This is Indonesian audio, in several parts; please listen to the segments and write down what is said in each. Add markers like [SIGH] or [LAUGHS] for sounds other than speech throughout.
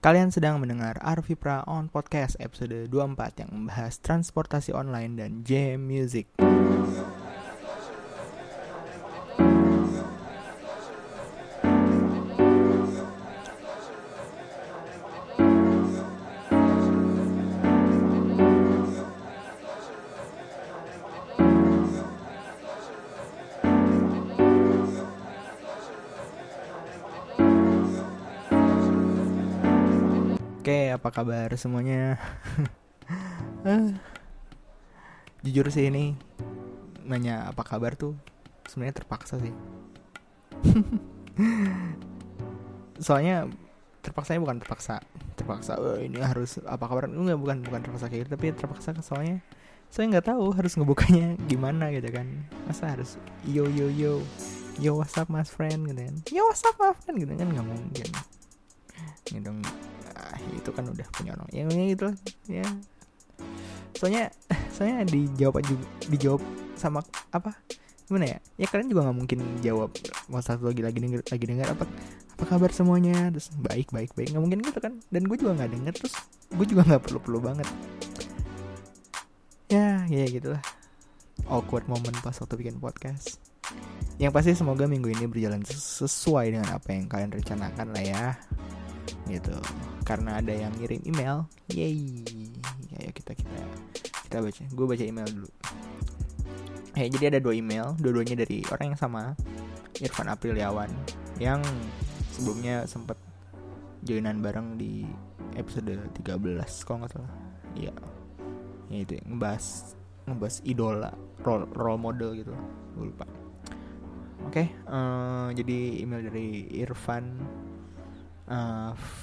Kalian sedang mendengar Arvipra on Podcast episode 24 yang membahas transportasi online dan jam music. Apa kabar semuanya? Eh, Jujur sih ini nanya apa kabar tuh sebenarnya terpaksa sih. [LAUGHS] Soalnya terpaksanya bukan terpaksa, terpaksa "Oh, ini harus apa kabar? Enggak, bukan bukan terpaksa kayak gitu, tapi terpaksa soalnya saya nggak tahu harus ngebukanya [LAUGHS] gimana gitu kan. Masa harus yo yo yo yo what's up mas friend gitu kan. Yo what's up my friend gitu kan nggak mungkin. Gitu itu kan udah punya orang. Yang ya, gitu lah. Ya. Soalnya [LAUGHS] soalnya dijawab juga dijawab sama apa? Gimana ya? Ya kalian juga nggak mungkin jawab WhatsApp lagi lagi denger lagi dengar apa apa kabar semuanya? Terus baik baik baik. Nggak mungkin gitu kan. Dan gue juga nggak denger terus gue juga nggak perlu perlu banget. Ya ya gitulah awkward moment pas waktu bikin podcast. Yang pasti semoga minggu ini berjalan ses- sesuai dengan apa yang kalian rencanakan lah ya gitu. Karena ada yang ngirim email. Yay. Ayo kita kita kita baca. Gue baca email dulu. Ya jadi ada dua email. Dua-duanya dari orang yang sama. Irfan Apriliawan yang sebelumnya sempat joinan bareng di episode 13 kalau nggak salah. Iya. Ya itu ya, ngebahas ngebahas idola role role model gitu. Gue lupa. Oke eh, jadi email dari Irfan uh, V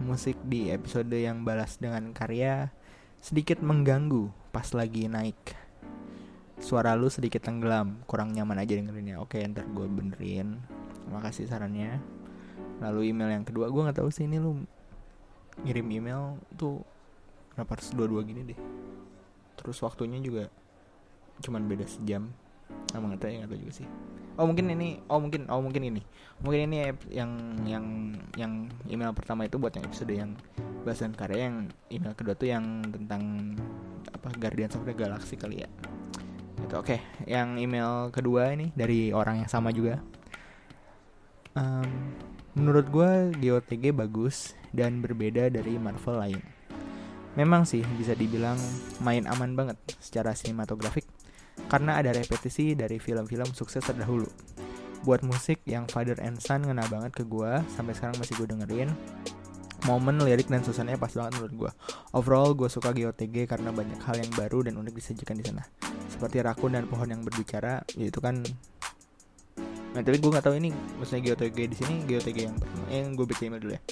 musik di episode yang balas dengan karya sedikit mengganggu pas lagi naik. Suara lu sedikit tenggelam kurang nyaman aja dengerinnya oke ntar gue benerin. Makasih sarannya. Lalu email yang kedua gue nggak tahu sih ini lu ngirim email tuh kenapa harus dua-dua gini deh? Terus waktunya juga cuman beda sejam Emang nggak tahu ya nggak tahu juga sih. Oh mungkin ini oh mungkin oh mungkin ini. Mungkin ini yang yang yang email pertama itu buat yang episode yang bahasan karya yang email kedua tuh yang tentang apa Guardians of the Galaxy kali ya. Itu oke. Yang email kedua ini dari orang yang sama juga. Em, menurut gue GOTG bagus dan berbeda dari Marvel lain. Memang sih bisa dibilang main aman banget secara sinematografik karena ada repetisi dari film-film sukses terdahulu. Buat musik yang Father and Son ngena banget ke gua sampai sekarang masih gue dengerin. Momen, lirik, dan suasananya pas banget menurut gua. Overall, gue suka GOTG karena banyak hal yang baru dan unik disajikan di sana. Seperti rakun dan pohon yang berbicara, yaitu kan. Nah, tapi gue nggak tahu ini maksudnya GOTG di sini GOTG yang pertama. Eh, gue baca email dulu ya.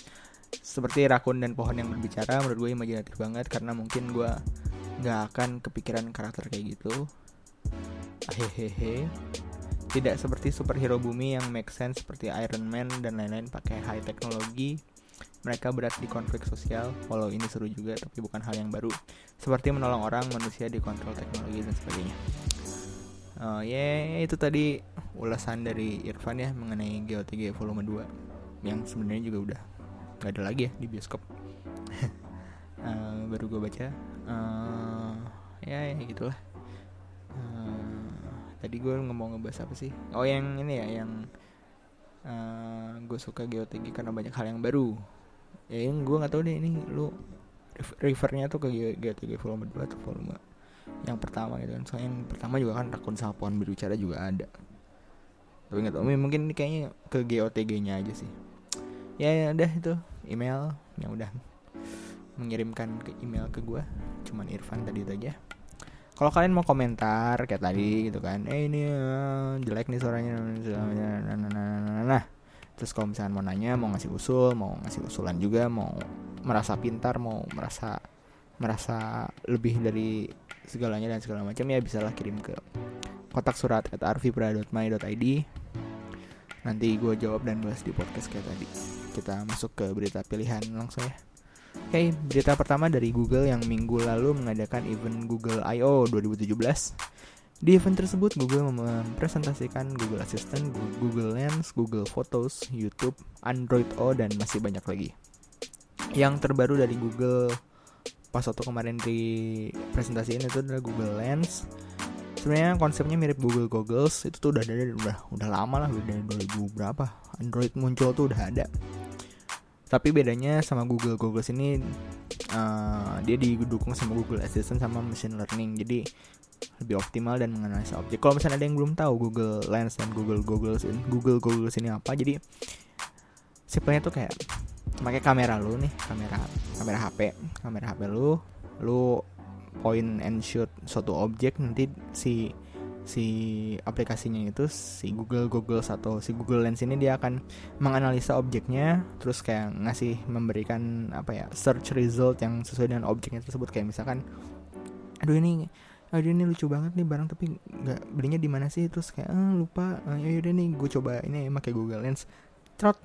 Seperti rakun dan pohon yang berbicara, menurut gue imajinatif banget karena mungkin gue nggak akan kepikiran karakter kayak gitu Hehehe. Tidak seperti superhero bumi yang make sense seperti Iron Man dan lain-lain pakai high teknologi. Mereka berat di konflik sosial, walau ini seru juga tapi bukan hal yang baru. Seperti menolong orang, manusia dikontrol teknologi dan sebagainya. Oh ya itu tadi ulasan dari Irfan ya mengenai GOTG volume 2 yang sebenarnya juga udah nggak ada lagi ya di bioskop. [LAUGHS] Eh, baru gue baca. Eh, ya, ya gitulah. Eh, tadi gue ngomong ngebahas apa sih? Oh yang ini ya yang gue suka GOTG karena banyak hal yang baru. Ya yang gue nggak tahu deh ini lu ref- refernya tuh ke GOTG volume 2 atau volume yang pertama gitu kan. Soalnya yang pertama juga kan rakun pohon berbicara juga ada. Tapi nggak tahu mungkin ini kayaknya ke GOTG nya aja sih. Ya, ya udah itu email yang udah mengirimkan ke email ke gue cuman Irfan tadi itu aja kalau kalian mau komentar kayak tadi gitu kan eh ini eh, jelek nih suaranya nah, nah, nah, nah, nah, nah. terus kalau misalnya mau nanya mau ngasih usul mau ngasih usulan juga mau merasa pintar mau merasa merasa lebih dari segalanya dan segala macam ya bisalah kirim ke kotak surat at arvipra.my.id nanti gue jawab dan bahas di podcast kayak tadi. Kita masuk ke berita pilihan langsung ya Oke, berita pertama dari Google yang minggu lalu mengadakan event Google I.O. 2017. Di event tersebut, Google mempresentasikan Google Assistant, Google Lens, Google Photos, YouTube, Android O, dan masih banyak lagi. yang terbaru dari Google pas waktu kemarin di presentasiin itu adalah Google Lens sebenarnya konsepnya mirip Google Goggles itu tuh udah ada udah udah lama lah udah dari 2000 berapa Android muncul tuh udah ada tapi bedanya sama Google Goggles ini uh, dia didukung sama Google Assistant sama machine learning jadi lebih optimal dan menganalisa objek. Kalau misalnya ada yang belum tahu Google Lens dan Google Goggles ini, Google Goggles ini apa? Jadi simpelnya tuh kayak pakai kamera lu nih, kamera kamera HP, kamera HP lu, lu point and shoot suatu objek nanti si si aplikasinya itu si Google Google atau si Google Lens ini dia akan menganalisa objeknya terus kayak ngasih memberikan apa ya search result yang sesuai dengan objeknya tersebut. Kayak misalkan aduh ini aduh ini lucu banget nih barang tapi nggak belinya di mana sih? Terus kayak ah, lupa ah, ya udah nih gue coba ini pakai Google Lens. Trot.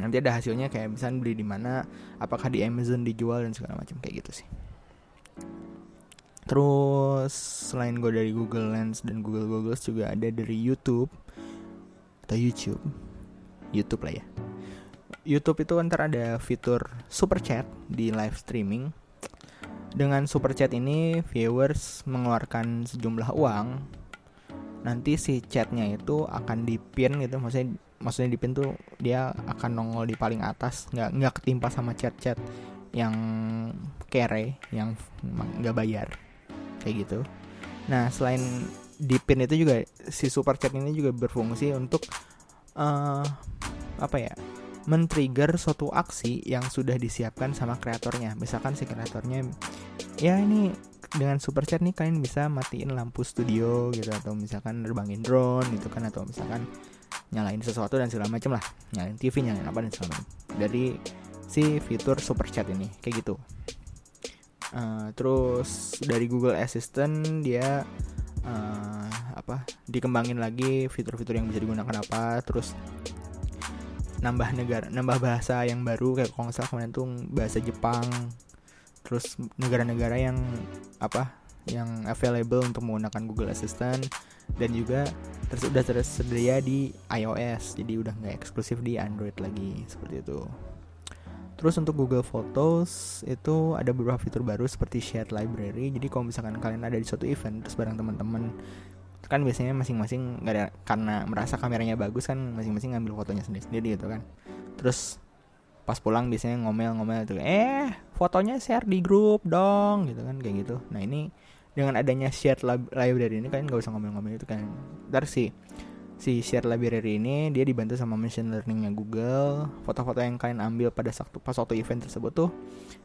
Nanti ada hasilnya kayak misalnya beli di mana apakah di Amazon dijual dan segala macam kayak gitu sih Terus selain gue dari Google Lens dan Google Goggles juga ada dari YouTube atau YouTube, YouTube lah ya. YouTube itu ntar ada fitur super chat di live streaming. Dengan super chat ini viewers mengeluarkan sejumlah uang. Nanti si chatnya itu akan dipin gitu, maksudnya maksudnya dipin tuh dia akan nongol di paling atas, nggak nggak ketimpa sama chat-chat yang kere, yang nggak bayar kayak gitu. Nah selain di pin itu juga si super chat ini juga berfungsi untuk uh, apa ya men-trigger suatu aksi yang sudah disiapkan sama kreatornya. Misalkan si kreatornya ya ini dengan super chat nih kalian bisa matiin lampu studio gitu. Atau misalkan nerbangin drone gitu kan atau misalkan nyalain sesuatu dan segala macam lah. Nyalain TV nyalain apa dan segala macam dari si fitur super chat ini kayak gitu Uh, terus dari Google Assistant dia uh, apa dikembangin lagi fitur-fitur yang bisa digunakan apa terus nambah negara nambah bahasa yang baru kayak kalau nggak salah kemarin tuh bahasa Jepang terus negara-negara yang apa yang available untuk menggunakan Google Assistant dan juga sudah tersedia di iOS jadi udah nggak eksklusif di Android lagi seperti itu. Terus untuk Google Photos itu ada beberapa fitur baru seperti shared library. Jadi kalau misalkan kalian ada di suatu event terus bareng teman-teman kan biasanya masing-masing nggak ada karena merasa kameranya bagus kan masing-masing ngambil fotonya sendiri-sendiri gitu kan. Terus pas pulang biasanya ngomel-ngomel itu eh fotonya share di grup dong gitu kan kayak gitu. Nah ini dengan adanya shared library ini kalian nggak usah ngomel-ngomel itu kan. Ntar sih si share library ini dia dibantu sama machine learningnya Google. Foto-foto yang kalian ambil pada waktu pas waktu event tersebut tuh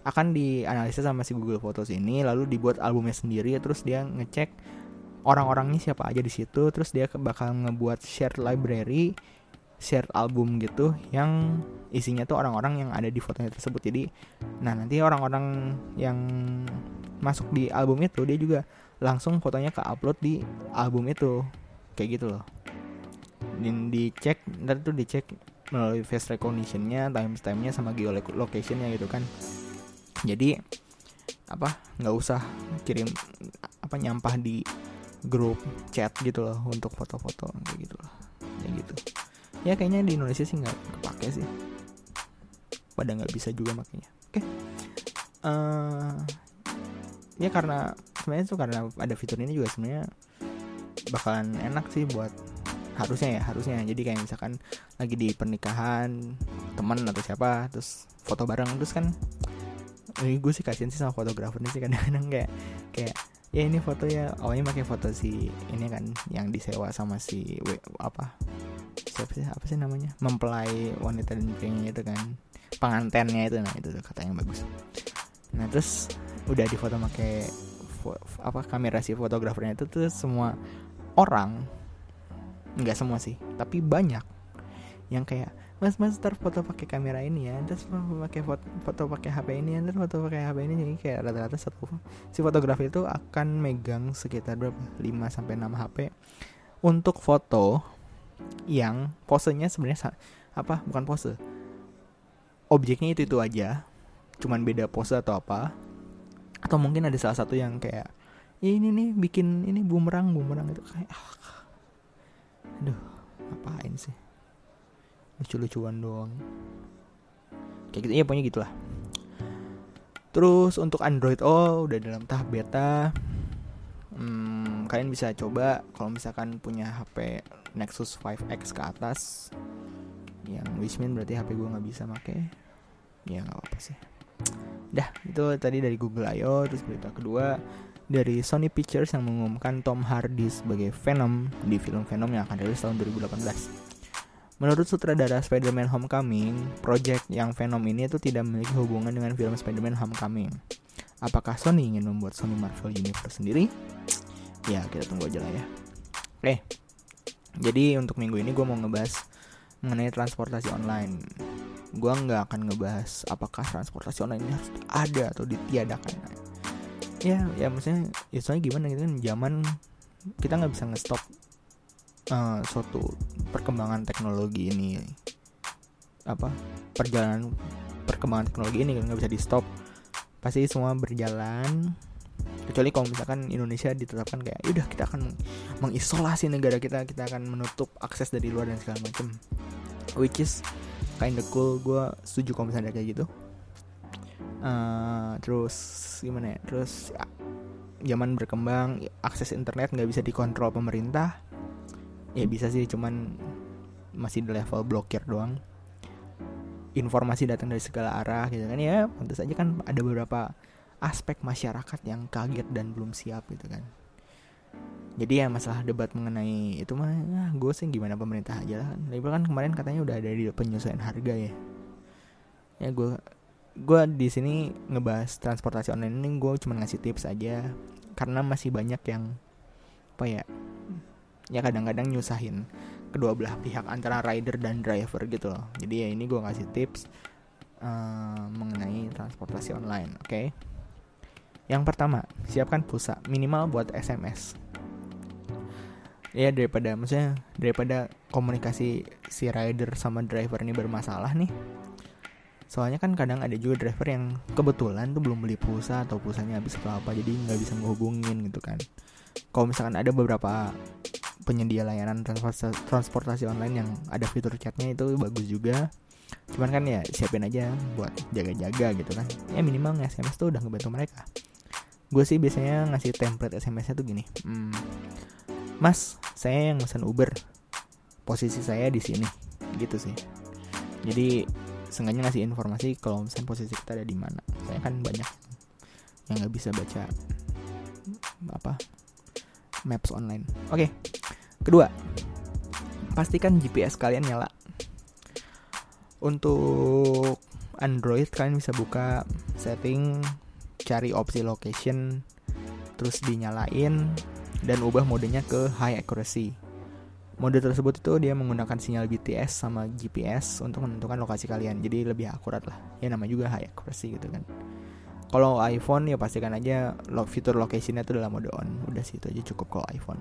akan dianalisis sama si Google Photos ini lalu dibuat albumnya sendiri terus dia ngecek orang-orangnya siapa aja di situ terus dia bakal ngebuat share library share album gitu yang isinya tuh orang-orang yang ada di fotonya tersebut. Jadi nah nanti orang-orang yang masuk di album itu dia juga langsung fotonya ke upload di album itu. Kayak gitu loh dan dicek ntar tuh dicek melalui face recognitionnya timestamp-nya sama geolocationnya gitu kan. Jadi apa nggak usah kirim apa nyampah di grup chat gitu loh untuk foto-foto kayak gitu loh. Kayak gitu. Ya kayaknya di Indonesia sih nggak kepake sih. Pada nggak bisa juga makanya. Oke. Okay. uh, eh, ya karena sebenarnya tuh karena ada fitur ini juga sebenarnya bakalan enak sih buat harusnya ya harusnya. Jadi kayak misalkan lagi di pernikahan teman atau siapa terus foto bareng terus kan ini gue sih kasihan sih sama fotografer ini sih kadang-kadang kayak kayak ya ini foto ya. Awalnya pakai foto si ini kan yang disewa sama si we, apa siapa sih apa sih namanya? Mempelai wanita dan prianya itu kan pengantennya itu nah itu kata yang bagus. Nah terus udah di foto pakai apa kamera si fotografernya itu tuh semua orang nggak semua sih tapi banyak. Yang kayak mas mas ntar foto pakai kamera ini ya terus pakai foto, foto pakai HP ini ya terus foto pakai HP ini. Jadi kayak rata-rata satu si fotografer itu akan megang sekitar berapa? 5 sampai enam HP untuk foto yang posenya sebenarnya apa? Bukan pose. Objeknya itu itu aja. Cuman beda pose atau apa. Atau mungkin ada salah satu yang kayak ya ini nih bikin ini bumerang bumerang. Itu kayak ah, aduh ngapain sih? Lucu-lucuan doang. Kayak gitu ya pokoknya gitulah. Terus untuk Android oh udah dalam tahap beta. Hmm, kalian bisa coba kalau misalkan punya HP Nexus 5X ke atas. Yang Wismin berarti HP gue nggak bisa make. Ya nggak apa-apa sih dah itu tadi dari Google I.O. terus berita kedua dari Sony Pictures yang mengumumkan Tom Hardy sebagai Venom di film Venom yang akan rilis tahun 2018. Menurut sutradara Spider-Man Homecoming, project yang Venom ini itu tidak memiliki hubungan dengan film Spider-Man Homecoming. Apakah Sony ingin membuat Sony Marvel Universe sendiri? Ya, kita tunggu aja lah ya. Oke, jadi untuk minggu ini gue mau ngebahas mengenai transportasi online. Gue nggak akan ngebahas apakah transportasi online ini harus ada atau ditiadakan. Ya ya maksudnya ya soalnya gimana gitu kan zaman kita nggak bisa ngestop uh, suatu perkembangan teknologi ini. Apa? Perjalanan perkembangan teknologi ini kan nggak bisa di stop pasti semua berjalan kecuali kalau misalkan Indonesia ditetapkan kayak udah kita akan mengisolasi negara kita kita akan menutup akses dari luar dan segala macam. Which is kinda cool. Gue setuju kalau misalnya kayak gitu. Uh, terus gimana ya? Terus ya, zaman berkembang akses internet nggak bisa dikontrol pemerintah. Ya bisa sih cuman masih di level blokir doang. Informasi datang dari segala arah gitu kan. Ya tentu saja kan ada beberapa aspek masyarakat yang kaget dan belum siap gitu kan jadi ya masalah debat mengenai itu mah ya, gue sih gimana pemerintah aja lah. Kan kemarin katanya udah ada di penyesuaian harga ya. Ya gue gue di sini ngebahas transportasi online ini gue cuma ngasih tips aja. Karena masih banyak yang apa ya ya kadang-kadang nyusahin kedua belah pihak antara rider dan driver gitu loh. Jadi ya ini gue ngasih tips uh, mengenai transportasi online oke? Okay? yang pertama siapkan pulsa minimal buat SMS ya daripada maksudnya daripada komunikasi si rider sama driver ini bermasalah nih. Soalnya kan kadang ada juga driver yang kebetulan tuh belum beli pulsa atau pulsanya habis atau apa jadi nggak bisa ngehubungin gitu kan. Kalau misalkan ada beberapa penyedia layanan transportasi, transportasi online yang ada fitur chatnya itu bagus juga. Cuman kan ya siapin aja buat jaga-jaga gitu kan. Ya minimal SMS tuh udah ngebantu mereka. Gue sih biasanya ngasih template SMS-nya tuh gini. Hmm, mas saya yang pesan Uber. Posisi saya di sini. Gitu sih. Jadi sengaja ngasih informasi kalau misalnya posisi kita ada di mana. Saya kan banyak yang nggak bisa baca apa maps online. Oke okay. kedua. Pastikan GPS kalian nyala. Untuk Android kalian bisa buka setting cari opsi location terus dinyalain dan ubah modenya ke high accuracy Mode tersebut itu dia menggunakan sinyal BTS sama GPS untuk menentukan lokasi kalian. Jadi lebih akurat lah. Ya nama juga high accuracy gitu kan. Kalau iPhone ya pastikan aja fitur locationnya itu dalam mode on. Udah sih itu aja cukup kalau iPhone.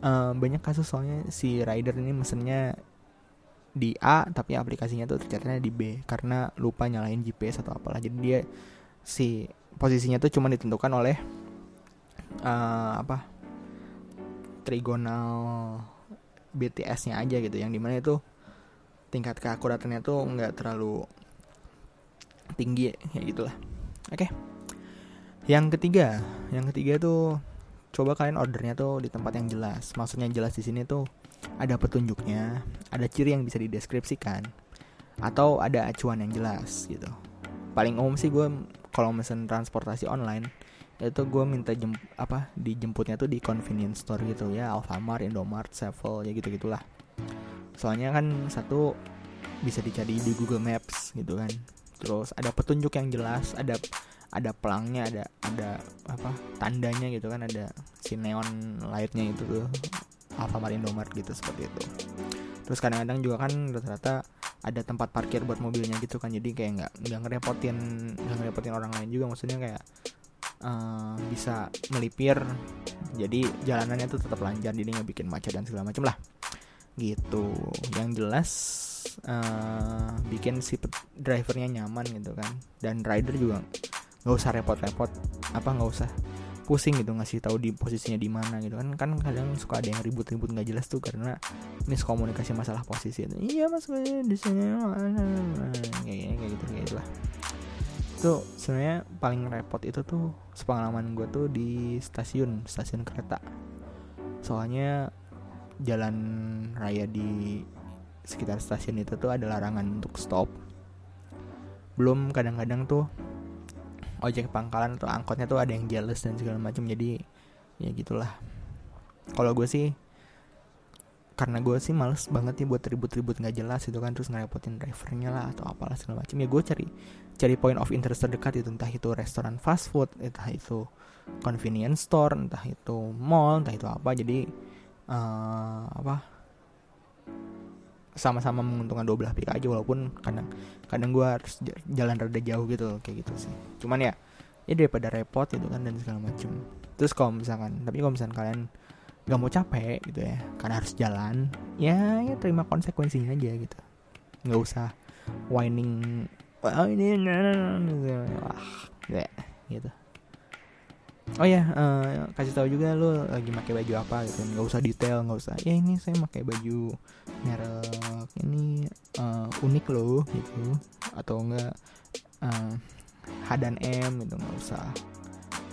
Uh, banyak kasus soalnya si rider ini mesennya di A tapi aplikasinya tuh tercatatnya di B karena lupa nyalain GPS atau apalah. Jadi dia si posisinya tuh cuma ditentukan oleh uh, apa trigonal BTS-nya aja gitu yang di mana itu tingkat keakuratannya tuh nggak terlalu tinggi ya gitulah. Oke. Okay. yang ketiga yang ketiga tuh coba kalian ordernya tuh di tempat yang jelas. Maksudnya jelas di sini tuh ada petunjuknya ada ciri yang bisa dideskripsikan atau ada acuan yang jelas gitu. Paling umum sih gue kalau mesen transportasi online itu gue minta jem apa dijemputnya tuh di convenience store gitu ya Alfamart, Indomart, Sevel ya gitu gitulah soalnya kan satu bisa dicari di Google Maps gitu kan. Terus ada petunjuk yang jelas ada ada pelangnya ada ada apa tandanya gitu kan ada si neon lightnya itu tuh Alfamart Indomart gitu seperti itu. Terus kadang-kadang juga kan rata-rata ada tempat parkir buat mobilnya gitu kan jadi kayak nggak nggak ngerepotin nggak ngerepotin orang lain juga. Maksudnya kayak uh, bisa melipir. Jadi jalanannya tuh tetap lancar jadi nggak bikin macet dan segala macam lah. Gitu. Yang jelas uh, bikin si drivernya nyaman gitu kan. Dan rider juga nggak usah repot-repot apa nggak usah pusing gitu ngasih tahu di posisinya di mana gitu kan. Kan kadang suka ada yang ribut-ribut nggak jelas tuh karena miskomunikasi masalah posisi itu. Iya mas di sini kayak kayak gitu kayak lah itu sebenarnya paling repot itu tuh sepengalaman gue tuh di stasiun stasiun kereta. Soalnya jalan raya di sekitar stasiun itu tuh ada larangan untuk stop. Belum kadang-kadang tuh ojek pangkalan atau angkotnya tuh ada yang jealous dan segala macam. Jadi ya gitulah. Kalau gue sih karena gue sih males banget nih buat ribut-ribut nggak jelas itu kan terus ngerepotin drivernya lah atau apalah segala macam ya gue cari cari point of interest terdekat itu entah itu restoran fast food entah itu convenience store entah itu mall entah itu apa. Jadi uh, apa sama-sama menguntungkan dua belah pihak aja walaupun kadang kadang gue harus jalan rada jauh gitu kayak gitu sih. Cuman ya ya daripada repot itu kan dan segala macam terus kalau misalkan tapi kalau misalkan kalian nggak mau capek gitu ya karena harus jalan. Ya ya terima konsekuensinya aja gitu. Nggak usah whining oh ini wah gitu. Oh ya uh, kasih tahu juga lo lagi pakai baju apa gitu. Nggak usah detail nggak usah ya ini saya pakai baju merek ini uh, unik loh gitu. Atau enggak uh, H dan M gitu nggak usah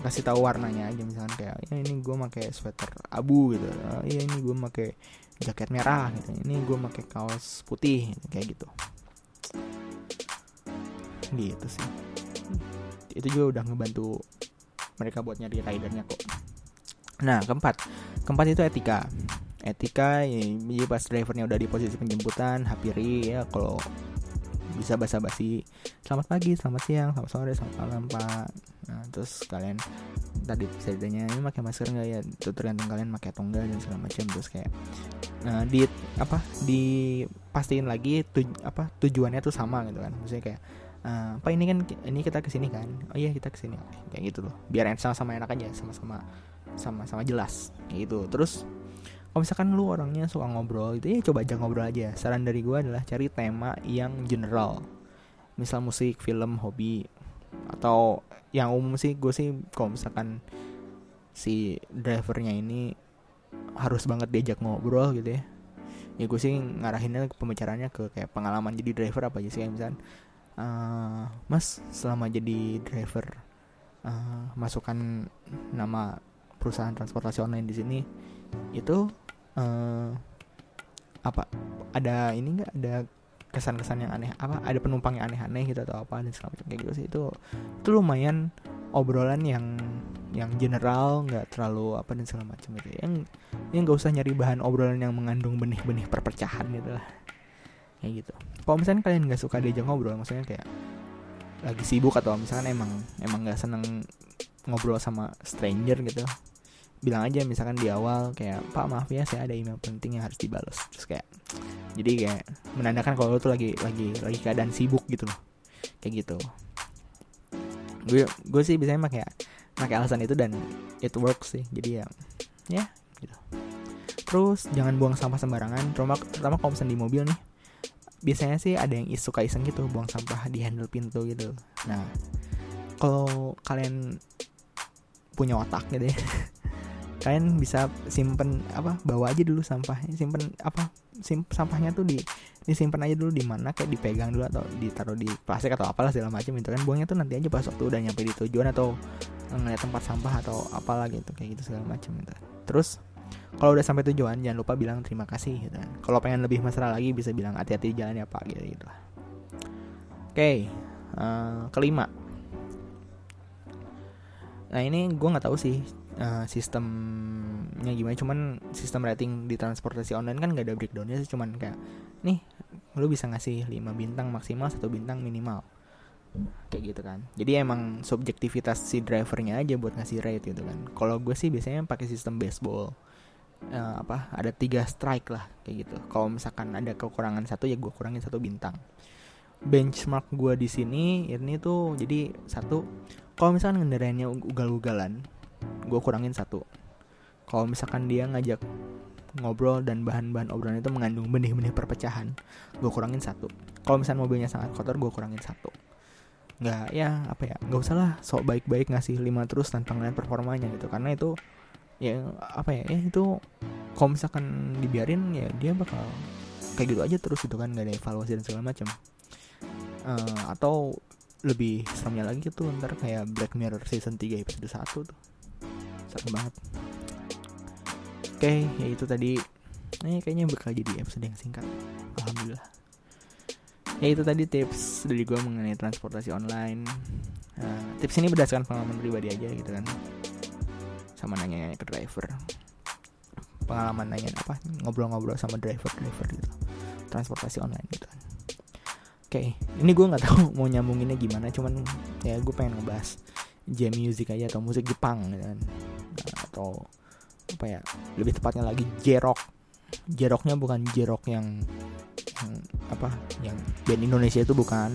kasih tahu warnanya aja misalkan kayak ya ini gue pakai sweater abu gitu. Ya ini gue pakai jaket merah gitu. Ini gue pakai kaos putih gitu, kayak gitu. Gitu sih. Itu juga udah ngebantu mereka buat nyari ridernya kok. Nah keempat. Keempat itu etika. Etika ya, pas drivernya udah di posisi penjemputan hampiri ya kalau bisa basa-basi. Selamat pagi selamat siang selamat sore selamat malam pak. Nah terus kalian tadi bisa ditanya ini pakai masker nggak ya? Itu tergantung kalian pakai atau enggak dan segala macam. Terus kayak nah di apa dipastiin lagi tuj, apa tujuannya tuh sama gitu kan. Maksudnya kayak uh, apa ini kan ini kita ke sini kan? Oh iya kita ke sini kayak gitu loh. Biar sama-sama enak aja sama-sama sama-sama jelas. Kayak gitu. Terus kalau misalkan lu orangnya suka ngobrol itu ya coba aja ngobrol aja. Saran dari gue adalah cari tema yang general. Misal musik film hobi atau yang umum sih gue sih kalau misalkan si drivernya ini harus banget diajak ngobrol gitu ya. Ya gue sih ngarahinnya pembicaranya ke kayak pengalaman jadi driver apa aja sih kayak misalkan uh, mas selama jadi driver uh, masukkan nama perusahaan transportasi online di sini itu uh, apa ada ini enggak ada kesan-kesan yang aneh apa ada penumpang yang aneh-aneh gitu atau apa dan segala macam kayak gitu sih. Itu itu lumayan obrolan yang yang general nggak terlalu apa dan segala macam gitu. Yang yang nggak usah nyari bahan obrolan yang mengandung benih-benih perpecahan gitu lah. Kayak gitu. Kalau misalnya kalian nggak suka diajak ngobrol maksudnya kayak lagi sibuk atau misalkan emang emang nggak seneng ngobrol sama stranger gitu bilang aja misalkan di awal kayak pak maaf ya saya ada email penting yang harus dibalas terus kayak jadi kayak menandakan kalau lo tuh lagi lagi lagi keadaan sibuk gitu loh. Kayak gitu. Gue gue sih biasanya pakai pakai alasan itu dan it works sih. Jadi ya ya gitu. Terus jangan buang sampah sembarangan. Terutama terutama kalau misalnya di mobil nih biasanya sih ada yang suka iseng gitu buang sampah di handle pintu gitu. Nah kalau kalian punya otak gitu ya kalian bisa simpen apa bawa aja dulu sampahnya simpen apa sim, sampahnya tuh di disimpan aja dulu di mana kayak dipegang dulu atau ditaruh di plastik atau apalah segala macam itu kan. Buangnya tuh nanti aja pas waktu udah nyampe di tujuan atau ngeliat tempat sampah atau apalah gitu kayak gitu segala macam gitu. Terus kalau udah sampai tujuan jangan lupa bilang terima kasih gitu kan. Kalau pengen lebih masalah lagi bisa bilang hati-hati di jalan ya pak gitu gitu oke okay, uh, eh, kelima. Nah ini gue nggak tahu sih uh, sistemnya gimana. Cuman sistem rating di transportasi online kan gak ada breakdownnya sih. Cuman kayak nih lu bisa ngasih 5 bintang maksimal satu bintang minimal. Kayak gitu kan. Jadi emang subjektivitas si drivernya aja buat ngasih rate gitu kan. Kalau gue sih biasanya pakai sistem baseball. Uh, apa ada tiga strike lah kayak gitu. Kalau misalkan ada kekurangan satu ya gue kurangin satu bintang. Benchmark gue di sini ini tuh jadi satu kalau misalkan kendaraannya ugal-ugalan gue kurangin satu. Kalau misalkan dia ngajak ngobrol dan bahan-bahan obrolan itu mengandung benih-benih perpecahan gue kurangin satu. Kalau misalnya mobilnya sangat kotor gue kurangin satu. Nggak ya apa ya nggak usah lah sok baik-baik ngasih lima terus tanpa ngeliat performanya gitu. Karena itu ya apa ya ya itu kalau misalkan dibiarin ya dia bakal kayak gitu aja terus gitu kan nggak ada evaluasi dan segala macam uh, atau lebih seremnya lagi gitu ntar kayak Black Mirror season 3 episode 1 tuh serem banget. Oke okay, ya itu tadi. Ini kayaknya bakal jadi episode yang singkat. Alhamdulillah. Ya itu tadi tips dari gue mengenai transportasi online. Uh, tips ini berdasarkan pengalaman pribadi aja gitu kan. Sama nanya, -nanya ke driver. Pengalaman nanya apa? Ngobrol-ngobrol sama driver driver gitu. Transportasi online gitu kan. Oke okay. ini gue nggak tahu mau nyambunginnya gimana cuman ya gue pengen ngebahas jam music aja atau musik Jepang gitu kan atau apa ya lebih tepatnya lagi jerok jeroknya bukan jerok yang yang apa yang band Indonesia itu bukan.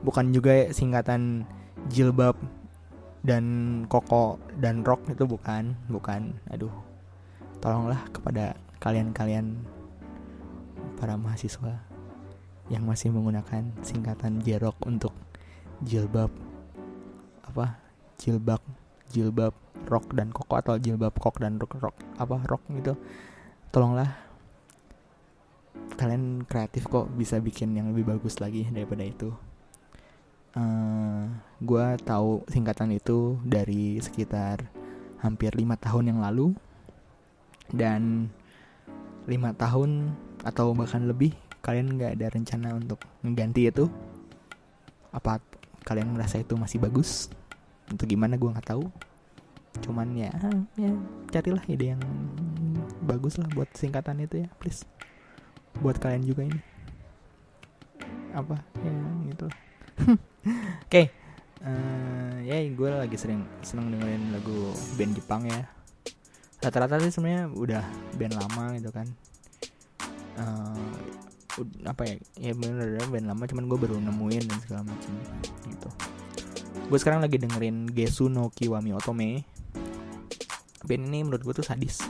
Bukan juga singkatan jilbab dan koko dan rock itu bukan bukan. Aduh tolonglah kepada kalian-kalian para mahasiswa yang masih menggunakan singkatan jerok untuk jilbab apa jilbab jilbab rock dan koko atau jilbab kok dan rock, rock apa rock gitu. Tolonglah kalian kreatif kok bisa bikin yang lebih bagus lagi daripada itu. Uh, eh, gue tahu singkatan itu dari sekitar hampir lima tahun yang lalu. Dan lima tahun atau bahkan lebih kalian nggak ada rencana untuk mengganti itu. Apa kalian merasa itu masih bagus untuk gimana gue nggak tahu. Cuman ya ya carilah ide yang bagus lah buat singkatan itu ya please. Buat kalian juga ini. Apa? Ya gitu [LAUGHS] oke. Okay. uh, eh, ya gue lagi sering seneng dengerin lagu band Jepang ya. Rata-rata sih sebenarnya udah band lama gitu kan. Uh, apa ya? Ya bener band lama cuman gue baru nemuin dan segala macam gitu gue sekarang lagi dengerin Gesu no Kiwami Otome. Band ini menurut gue tuh sadis.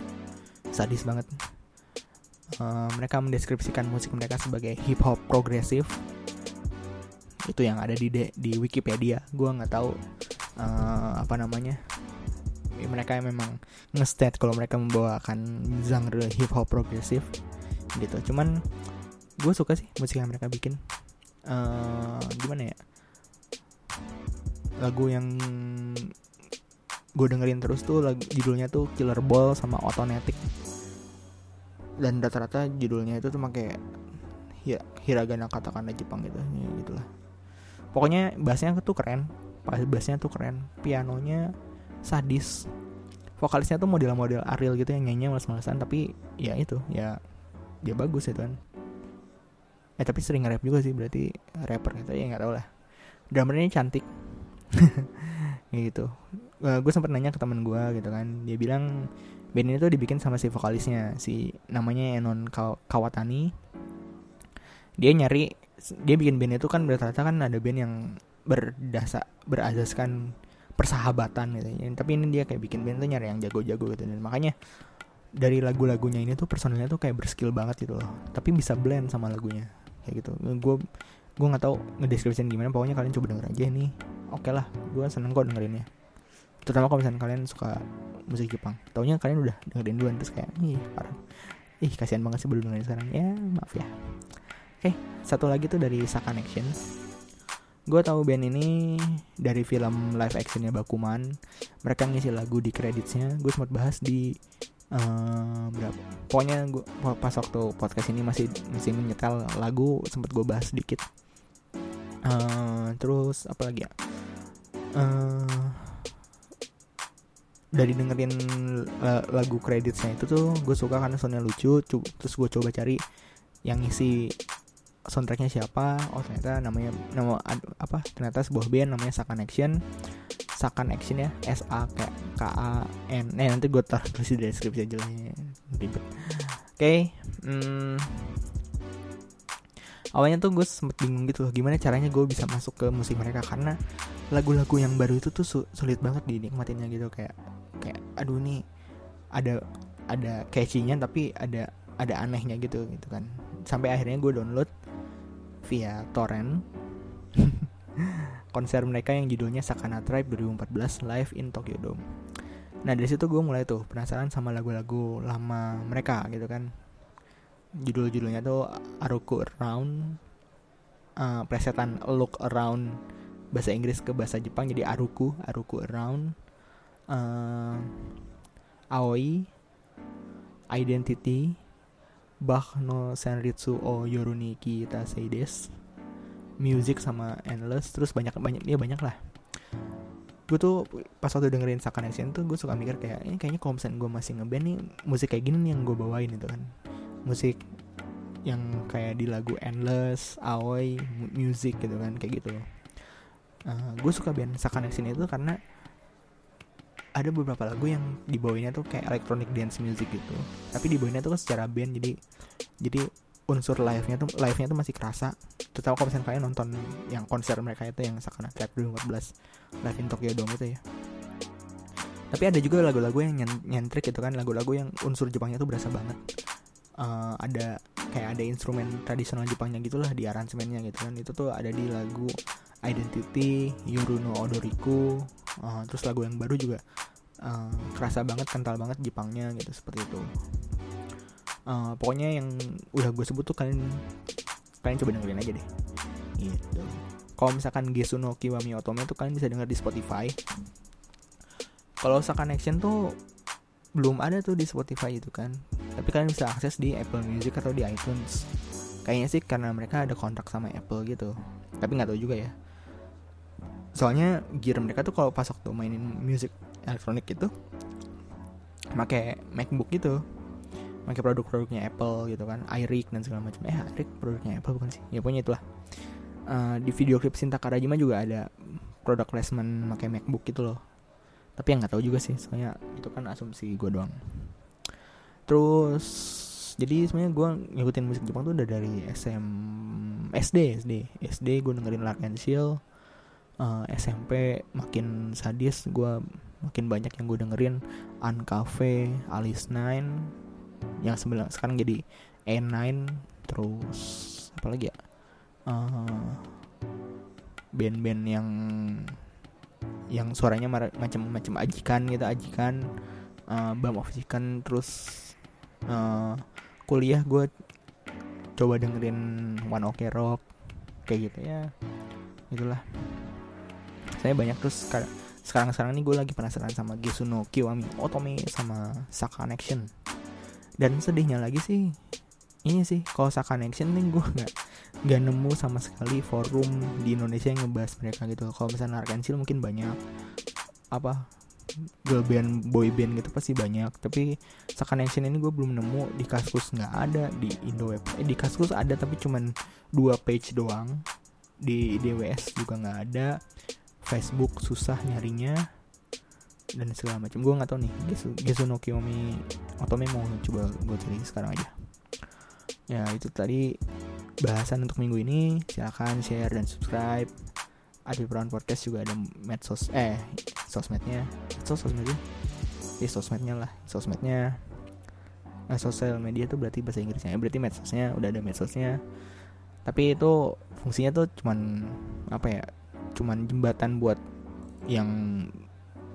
Sadis banget. Uh, mereka mendeskripsikan musik mereka sebagai hip hop progresif. Itu yang ada di de, di Wikipedia. Gue nggak tahu uh, apa namanya. Ya, mereka memang ngestat kalau mereka membawakan genre hip hop progresif gitu. Cuman gue suka sih musik yang mereka bikin. Uh, gimana ya lagu yang gue dengerin terus tuh lagu, judulnya tuh Killer Ball sama Autonetic. Dan rata-rata judulnya itu tuh pakai ya hiragana katakanlah Jepang gitu ya, gitulah. Pokoknya bassnya tuh keren bassnya tuh keren pianonya sadis. Vokalisnya tuh model-model Ariel gitu yang nyanyi males-malesan tapi ya itu ya dia bagus itu kan eh tapi sering nge-rap juga sih berarti rapper gitu ya nggak tau lah. Drummernya cantik [LAUGHS] gitu. Uh, gue sempat nanya ke teman gue gitu kan. Dia bilang band ini tuh dibikin sama si vokalisnya si namanya Enon Kawatani. Dia nyari dia bikin band itu kan rata-rata kan ada band yang berdasar berazaskan persahabatan gitu. Ya. tapi ini dia kayak bikin band tuh nyari yang jago-jago gitu. Dan makanya dari lagu-lagunya ini tuh personilnya tuh kayak berskill banget gitu loh. Tapi bisa blend sama lagunya. Kayak gitu. Gue gue nggak tahu ngedeskripsiin gimana. Pokoknya kalian coba denger aja nih oke okay lah gue seneng kok dengerinnya. Terutama kalau misalnya kalian suka musik Jepang. Taunya kalian udah dengerin duluan terus kayak ih parah. Ih kasihan banget sih belum dengerin sekarang. Ya maaf ya. Oke satu lagi tuh dari Sakan Action gue tahu band ini dari film live actionnya Bakuman. Mereka ngisi lagu di kreditnya gue sempat bahas di uh, berapa. Pokoknya gue pas waktu podcast ini masih masih menyetel lagu sempat gue bahas sedikit. Uh, terus apa lagi ya uh, dari dengerin lagu kreditnya itu tuh gue suka karena soundnya lucu terus gue coba cari yang isi soundtracknya siapa. Oh ternyata namanya nama apa ternyata sebuah band namanya Sakan Action. Sakan Action ya S A K K A N. Eh nanti gue taruh di deskripsi aja lah ya. ribet. Oke okay, hmm, awalnya tuh gue sempet bingung gitu loh gimana caranya gue bisa masuk ke musik mereka karena lagu-lagu yang baru itu tuh sulit banget dinikmatinnya gitu kayak kayak aduh nih ada ada catchy-nya tapi ada ada anehnya gitu gitu kan sampai akhirnya gue download via torrent [LAUGHS] konser mereka yang judulnya Sakana Tribe 2014 live in Tokyo Dome. Nah dari situ gue mulai tuh penasaran sama lagu-lagu lama mereka gitu kan. Judul-judulnya tuh Aruku Around, uh, plesetan Look Around bahasa Inggris ke bahasa Jepang jadi Aruku, Aruku Around, uh, Aoi, Identity, Bach no Senritsu o Yoruniki Taseides, Music sama Endless, terus banyak banyak ya banyak lah. Gue tuh pas waktu dengerin Saka Connection tuh gue suka mikir kayak ini kayaknya kalau misalnya gue masih ngeband nih musik kayak gini nih yang gue bawain itu kan musik yang kayak di lagu Endless, Aoi, Music gitu kan kayak gitu. Uh, gue suka band Saka Connection itu karena ada beberapa lagu yang dibawainnya tuh kayak electronic dance music gitu. Tapi dibawainnya tuh kan secara band jadi jadi unsur live-nya tuh live-nya tuh masih kerasa terutama kalau misalnya kalian nonton yang konser mereka itu yang Sakana Trap 2014 live in Tokyo Dome itu ya tapi ada juga lagu-lagu yang nyentrik gitu kan lagu-lagu yang unsur Jepangnya tuh berasa banget uh, ada kayak ada instrumen tradisional Jepangnya gitulah di aransemennya gitu kan. Itu tuh ada di lagu Identity Yuruno Odoriku uh, terus lagu yang baru juga uh, kerasa banget kental banget Jepangnya gitu seperti itu. Uh, pokoknya yang udah gue sebut tuh kalian kalian coba dengerin aja deh. Gitu. Kalau misalkan Gesu no Kiwami Otome tuh kalian bisa denger di Spotify. Kalau misalkan Action tuh belum ada tuh di Spotify itu kan tapi kalian bisa akses di Apple Music atau di iTunes. Kayaknya sih karena mereka ada kontrak sama Apple gitu. Tapi nggak tahu juga ya. Soalnya gear mereka tuh kalau pas waktu mainin musik elektronik itu pakai MacBook gitu. Pakai produk-produknya Apple gitu kan. iRig dan segala macam. Eh iRig produknya Apple bukan sih? Ya pokoknya itulah. Uh, di video klip Sinta Karajima juga ada produk placement pakai MacBook gitu loh. Tapi yang nggak tahu juga sih. Soalnya itu kan asumsi gue doang terus jadi sebenarnya gue ngikutin musik Jepang tuh udah dari SM SD SD SD gue dengerin Lark and Seal uh, SMP makin sadis gue makin banyak yang gue dengerin. Uncafe, Alice Nine yang sebelah sekarang jadi E9 terus apa lagi ya? Uh, band-band yang yang suaranya macam-macam ajikan gitu ajikan uh, bam of chicken terus uh, kuliah gue coba dengerin One Ok Rock kayak gitu ya. Itulah. Saya banyak terus sekarang sekarang ini gue lagi penasaran sama Gisuno Kiwami Otome sama Saka Action dan sedihnya lagi sih ini sih kalau Saka Connection nih gue nggak nggak nemu sama sekali forum di Indonesia yang ngebahas mereka gitu kalau misalnya Arkansas mungkin banyak apa girl band boy band gitu pasti banyak. Tapi Saka Connection ini gue belum nemu. Di Kaskus nggak ada di Indo Web eh, di Kaskus ada tapi cuman dua page doang. Di DWS juga nggak ada. Facebook susah nyarinya dan segala macam. Gue nggak tahu nih Gesu, Gesu no Kiyomi Otome mau coba gue cari sekarang aja. Ya itu tadi bahasan untuk minggu ini. Silahkan share dan subscribe. Adi Peran Podcast juga ada medsos eh sosmednya. Medsos sosmednya. Ya sosmednya lah. Sosmednya nah sosial media tuh berarti bahasa Inggrisnya. Ya, berarti medsosnya udah ada medsosnya. Tapi itu fungsinya tuh cuman apa ya cuman jembatan buat yang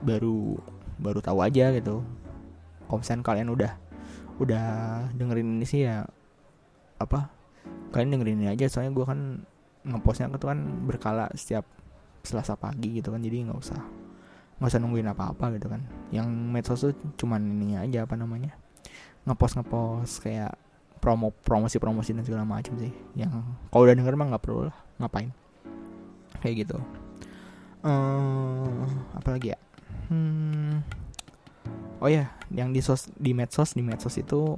baru baru tahu aja gitu. Kalau kalian udah udah dengerin ini sih ya apa kalian dengerin ini aja. Soalnya gue kan ngepostnya tuh kan berkala setiap selasa pagi gitu kan jadi nggak usah nggak usah nungguin apa-apa gitu kan. Yang medsos tuh cuman ininya aja apa namanya ngepost ngepost kayak promo promosi promosi dan segala macam sih. Yang kalau udah denger mah nggak perlu lah ngapain? Kayak gitu. Uh, apa lagi ya? Hmm, oh ya yang di sos di medsos di medsos itu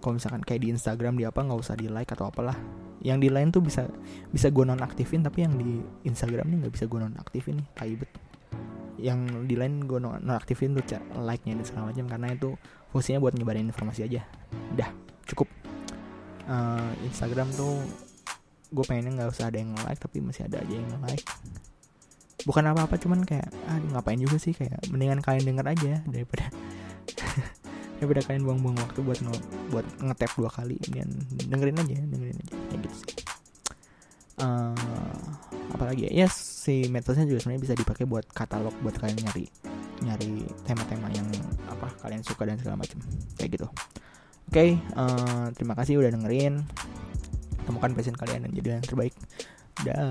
kalau misalkan kayak di Instagram di apa nggak usah di like atau apalah. Yang di lain tuh bisa bisa gue nonaktifin tapi yang di Instagram ini nggak bisa gue nonaktifin nih taibet yang di lain gue nonaktifin tuh like nya dan segala macam karena itu fungsinya buat nyebarin informasi aja. Udah cukup. Uh, Instagram tuh gue pengennya nggak usah ada yang like tapi masih ada aja yang like. Bukan apa-apa cuman kayak ah ngapain juga sih kayak mendingan kalian denger aja daripada [LAUGHS] daripada kalian buang-buang waktu buat nge buat ngetap dua kali dan dengerin aja dengerin aja kayak gitu sih. Uh, apalagi ya? Yes si metodenya juga sebenarnya bisa dipakai buat katalog buat kalian nyari nyari tema-tema yang apa kalian suka dan segala macam. Kayak gitu. Oke okay, uh, eh, terima kasih udah dengerin. Temukan passion kalian dan jadi yang terbaik. Dah